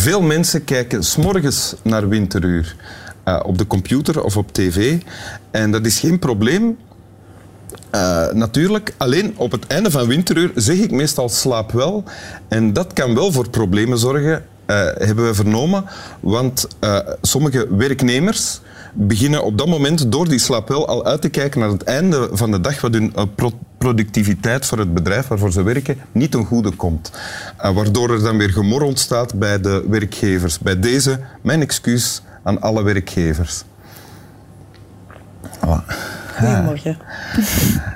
veel mensen kijken s'morgens naar winteruur uh, op de computer of op tv. En dat is geen probleem. Uh, natuurlijk, alleen op het einde van winteruur zeg ik meestal slaap wel. En dat kan wel voor problemen zorgen, hebben we vernomen. Want sommige werknemers beginnen op dat moment door die slaap wel al uit te kijken naar het einde van de dag, wat hun pro productiviteit voor het bedrijf waarvoor ze werken niet ten goede komt. waardoor er dan weer gemor ontstaat bij de werkgevers. Bij deze, mijn excuus aan alle werkgevers. Goedemorgen.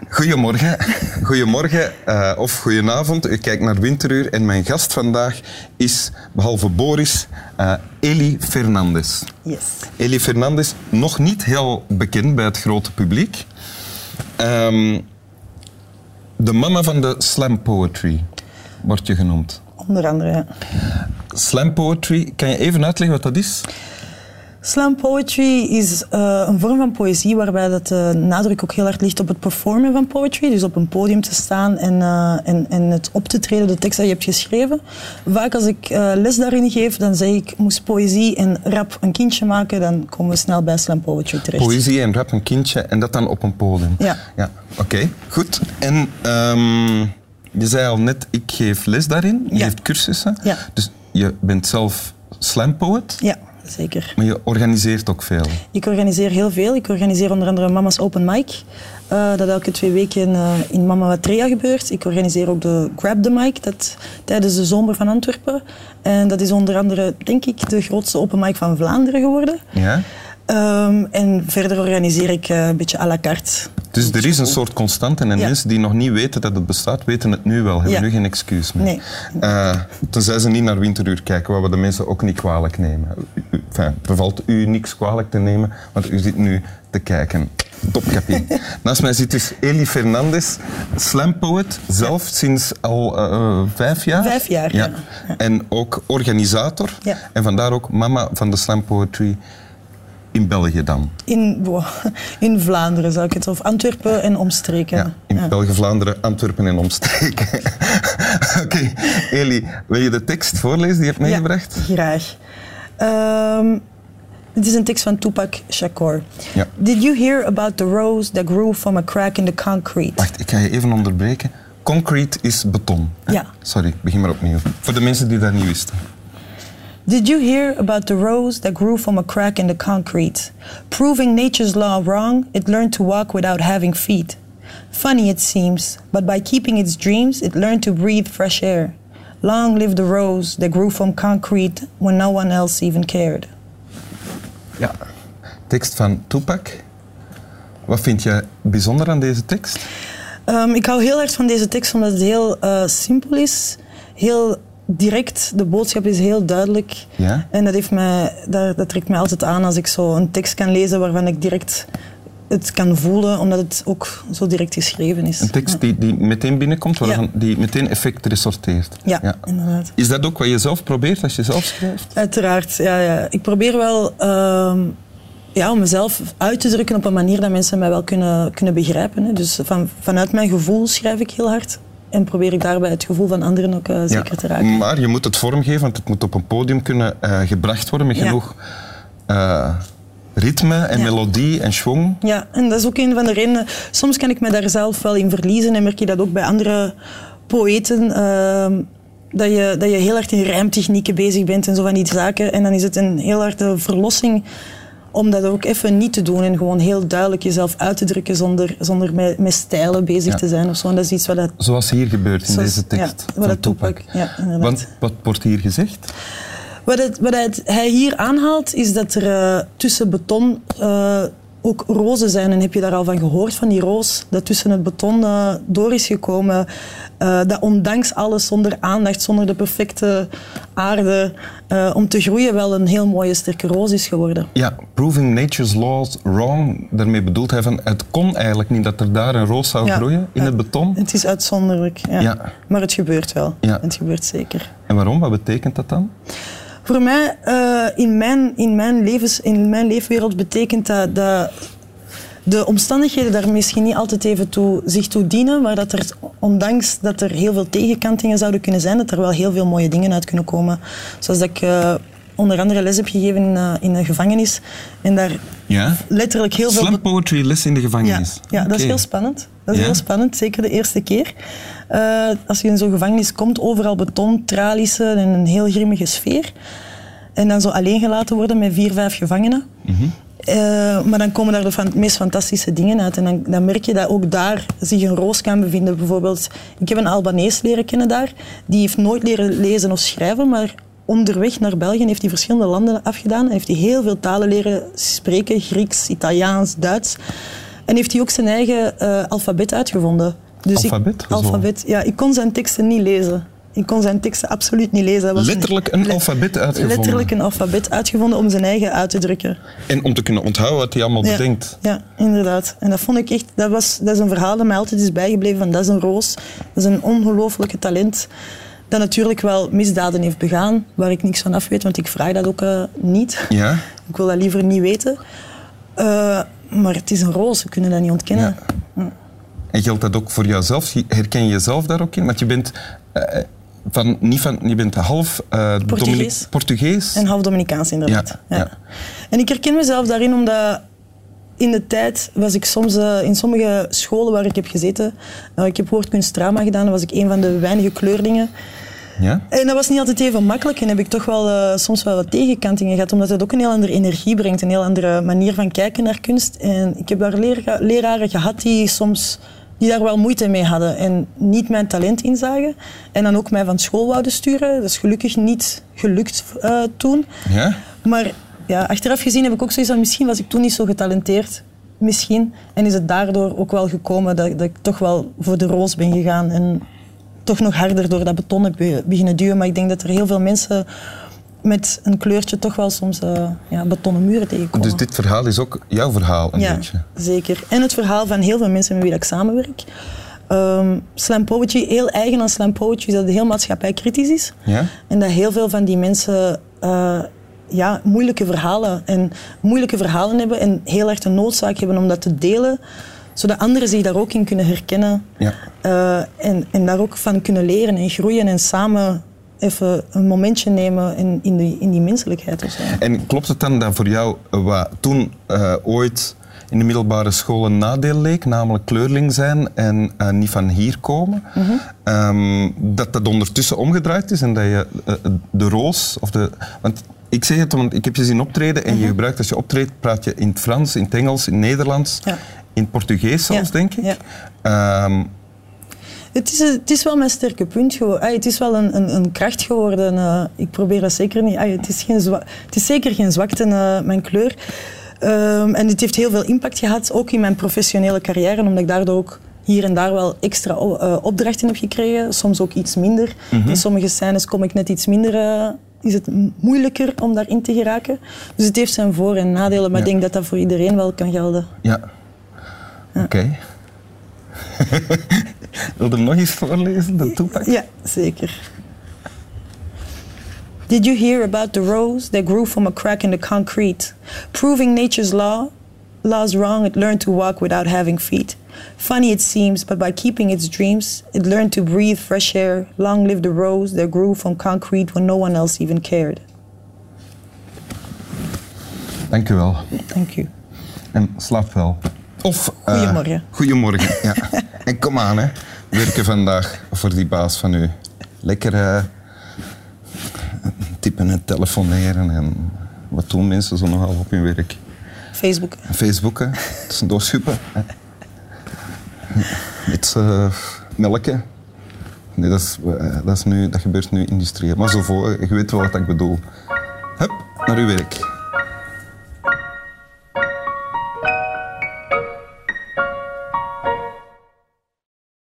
Goedemorgen. Goedemorgen uh, of goedenavond. U kijkt naar Winteruur en mijn gast vandaag is, behalve Boris, uh, Eli Fernandes. Yes. Eli Fernandes, nog niet heel bekend bij het grote publiek. Um, de mama van de slam poetry wordt je genoemd. Onder andere, ja. Slam poetry, kan je even uitleggen wat dat is? Slam poetry is uh, een vorm van poëzie waarbij dat de nadruk ook heel hard ligt op het performen van poetry. Dus op een podium te staan en, uh, en, en het op te treden, de tekst die je hebt geschreven. Vaak als ik uh, les daarin geef, dan zeg ik, moest poëzie en rap een kindje maken, dan komen we snel bij slam poetry terecht. Poëzie en rap een kindje en dat dan op een podium. Ja. ja Oké, okay, goed. En um, je zei al net, ik geef les daarin, je ja. geeft cursussen. Ja. Dus je bent zelf slam poet. Ja zeker. Maar je organiseert ook veel? Ik organiseer heel veel. Ik organiseer onder andere Mama's Open Mic. Uh, dat elke twee weken uh, in Mama Watrea gebeurt. Ik organiseer ook de Grab the Mic dat, tijdens de zomer van Antwerpen. En dat is onder andere, denk ik, de grootste open mic van Vlaanderen geworden. Ja? Um, en verder organiseer ik uh, een beetje à la carte. Dus er is een soort constante en ja. mensen die nog niet weten dat het bestaat, weten het nu wel, hebben ja. nu geen excuus meer. Nee. Uh, tenzij ze niet naar Winteruur kijken, waar we de mensen ook niet kwalijk nemen. Enfin, bevalt u niks kwalijk te nemen, want u zit nu te kijken. Topkapie. Naast mij zit dus Eli Fernandes, slam poet, zelf sinds al uh, vijf jaar. Vijf jaar, ja. ja. En ook organisator. Ja. En vandaar ook mama van de slam poetry in België dan? In, in Vlaanderen zou ik het, of Antwerpen en omstreken. Ja, in ja. België, Vlaanderen, Antwerpen en omstreken. Oké, okay. Eli, wil je de tekst voorlezen die je hebt meegebracht? Ja, graag. Um, dit is een tekst van Tupac Shakur. Ja. Did you hear about the rose that grew from a crack in the concrete? Wacht, ik ga je even onderbreken. Concrete is beton. Ja. Sorry, begin maar opnieuw. Voor de mensen die dat niet wisten. Did you hear about the rose that grew from a crack in the concrete? Proving nature's law wrong, it learned to walk without having feet. Funny it seems, but by keeping its dreams, it learned to breathe fresh air. Long live the rose that grew from concrete when no one else even cared. Ja, tekst van Tupac. Wat vind je bijzonder aan deze tekst? Um, ik hou heel erg van deze tekst omdat het heel uh, simpel is, heel direct. De boodschap is heel duidelijk. Ja? En dat, heeft mij, dat, dat trekt mij altijd aan als ik zo een tekst kan lezen waarvan ik direct het kan voelen, omdat het ook zo direct geschreven is. Een tekst die, die meteen binnenkomt, waarvan Ja. die meteen effect resorteert. Ja, inderdaad. Is dat ook wat je zelf probeert als je zelf schrijft? Uiteraard, ja, ja. Ik probeer wel ehm, ja, om mezelf uit te drukken op een manier dat mensen mij wel kunnen, kunnen begrijpen. Hè. Dus van, vanuit mijn gevoel schrijf ik heel hard. En probeer ik daarbij het gevoel van anderen ook eh, zeker te raken. Maar je moet het vormgeven, want het moet op een podium kunnen eh, gebracht worden met genoeg eh, ritme en Ja. melodie en schwung. Ja, en dat is ook een van de redenen. Soms kan ik me daar zelf wel in verliezen en merk je dat ook bij andere poëten. ehm, dat, je, dat je heel hard in rijmtechnieken bezig bent en zo van die zaken. En dan is het een heel harde verlossing om dat ook even niet te doen en gewoon heel duidelijk jezelf uit te drukken zonder, zonder met, met stijlen bezig Ja. te zijn of zo. En dat is iets wat dat, Zoals hier gebeurt in Zoals- deze tekst ja, wat van ja. Want wat wordt hier gezegd? Wat, het, wat het- hij hier aanhaalt, is dat er eh, tussen beton eh, ook rozen zijn. En heb je daar al van gehoord, van die roos dat tussen het beton eh, door is gekomen? eh, dat ondanks alles, zonder aandacht, zonder de perfecte aarde, eh, om te groeien wel een heel mooie, sterke roos is geworden. Ja, proving nature's laws wrong. Daarmee bedoelt hij van het kon eigenlijk niet dat er daar een roos zou Ja, groeien in het beton. Het is uitzonderlijk, ja. Ja. maar het gebeurt wel. Ja. Het gebeurt zeker. En waarom? Wat betekent dat dan? Voor mij, eh, in, mijn, in, mijn levens, in mijn leefwereld, betekent dat, dat de omstandigheden daar misschien niet altijd even toe, zich toe dienen, maar dat er, ondanks dat er heel veel tegenkantingen zouden kunnen zijn, dat er wel heel veel mooie dingen uit kunnen komen. Zoals dat ik uh, onder andere les heb gegeven in, uh, in een gevangenis en daar ja? letterlijk heel Slam veel... poetry les in de gevangenis? Ja, ja dat is heel spannend. Dat is Ja? heel spannend, zeker de eerste keer. Uh, als je in zo'n gevangenis komt, overal beton, tralissen en een heel grimmige sfeer. En dan zo alleen gelaten worden met vier, vijf gevangenen. Uh, maar dan komen daar de fan- meest fantastische dingen uit. En dan, dan merk je dat ook daar zich een roos kan bevinden. Bijvoorbeeld, ik heb een Albanees leren kennen daar. Die heeft nooit leren lezen of schrijven, maar onderweg naar België heeft hij verschillende landen afgedaan. En heeft hij heel veel talen leren spreken. Grieks, Italiaans, Duits. En heeft hij ook zijn eigen uh, alfabet uitgevonden. Dus Alfabet? Ik, alfabet, ja. Ik kon zijn teksten niet lezen. Ik kon zijn teksten absoluut niet lezen. Was Letterlijk een alfabet uitgevonden. Letterlijk een alfabet uitgevonden om zijn eigen uit te drukken. En om te kunnen onthouden wat hij allemaal Ja, bedenkt. ja, inderdaad. En dat vond ik echt, dat, was, dat is een verhaal dat mij altijd is bijgebleven van dat is een roos. Dat is een ongelooflijke talent. Dat natuurlijk wel misdaden heeft begaan, waar ik niks van af weet, want ik vraag dat ook uh, niet. Ja? Ik wil dat liever niet weten. Uh, maar het is een roos, we kunnen dat niet ontkennen. Ja. En geldt dat ook voor jouzelf? Herken je jezelf daar ook in? Want je bent, uh, van, niet van, je bent half Portugees. Portugees. En half Dominicaans, inderdaad. Ja, ja. En ik herken mezelf daarin omdat in de tijd was ik soms uh, in sommige scholen waar ik heb gezeten, uh, ik heb woordkunst drama gedaan, was ik een van de weinige kleurlingen. Ja? En dat was niet altijd even makkelijk en heb ik toch wel uh, soms wel wat tegenkantingen gehad, omdat het ook een heel andere energie brengt, een heel andere manier van kijken naar kunst. En ik heb daar lera leraren gehad die soms die daar wel moeite mee hadden en niet mijn talent inzagen. En dan ook mij van school wouden sturen. Dat is gelukkig niet gelukt toen. Ja? Maar ja, achteraf gezien heb ik ook zoiets van, misschien was ik toen niet zo getalenteerd. Misschien. En is het daardoor ook wel gekomen dat, dat ik toch wel voor de roos ben gegaan. En toch nog harder door dat beton heb beginnen duwen. Maar ik denk dat er heel veel mensen met een kleurtje toch wel soms uh, ja, betonnen muren tegenkomen. Dus dit verhaal is ook jouw verhaal een ja, beetje? zeker. En het verhaal van heel veel mensen met wie ik samenwerk. Um, slam poetry, heel eigen aan slam poetry, is dat het heel maatschappijkritisch is. Ja? En dat heel veel van die mensen uh, ja, moeilijke verhalen en moeilijke verhalen hebben en heel erg de noodzaak hebben om dat te delen, zodat anderen zich daar ook in kunnen herkennen ja. uh, en, en daar ook van kunnen leren en groeien en samen even een momentje nemen in, in, die, in die menselijkheid. En klopt het dan dat voor jou wat toen uh, ooit in de middelbare school een nadeel leek, namelijk kleurling zijn en uh, niet van hier komen, Mhm. mm -hmm. um, dat dat ondertussen omgedraaid is en dat je uh, de roos of de... Want ik zeg het, want ik heb je zien optreden en Mhm. je gebruikt als je optreedt, praat je in het Frans, in het Engels, in het Nederlands, ja. in het Portugees zelfs, Ja, denk ik. ja. Um, Het is, het is wel mijn sterke punt geworden. Ay, het is wel een, een, een kracht geworden. Uh, ik probeer dat zeker niet. Ay, het, is geen het is zeker geen zwakte, uh, mijn kleur. Um, en het heeft heel veel impact gehad, ook in mijn professionele carrière, omdat ik daardoor ook hier en daar wel extra uh, opdrachten heb gekregen. Soms ook iets minder. Mm -hmm. In sommige scènes kom ik net iets minder is het moeilijker om daarin te geraken. Dus het heeft zijn voor- en nadelen, maar ja. ik denk dat dat voor iedereen wel kan gelden. Ja. ja. Oké. Okay. Wil je nog eens voorlezen, de toepak? Ja, zeker. Did you hear about the rose that grew from a crack in the concrete? Proving nature's law, laws wrong, it learned to walk without having feet. Funny it seems, but by keeping its dreams, it learned to breathe fresh air. Long live the rose that grew from concrete when no one else even cared. Dank u wel. Dank u. En slaap wel. Of... Goedemorgen. Uh, goedemorgen, ja. en kom aan, hè. Werken vandaag voor die baas van u. Lekker uh, typen en telefoneren. En wat doen mensen zo nogal op hun werk? Facebook. Facebooken, tussendoor schuppen. Met uh, melken. Nee, dat, is, uh, dat, nu, dat gebeurt nu industrieel. Maar zo voor, je weet wel wat ik bedoel. Hup, naar uw werk.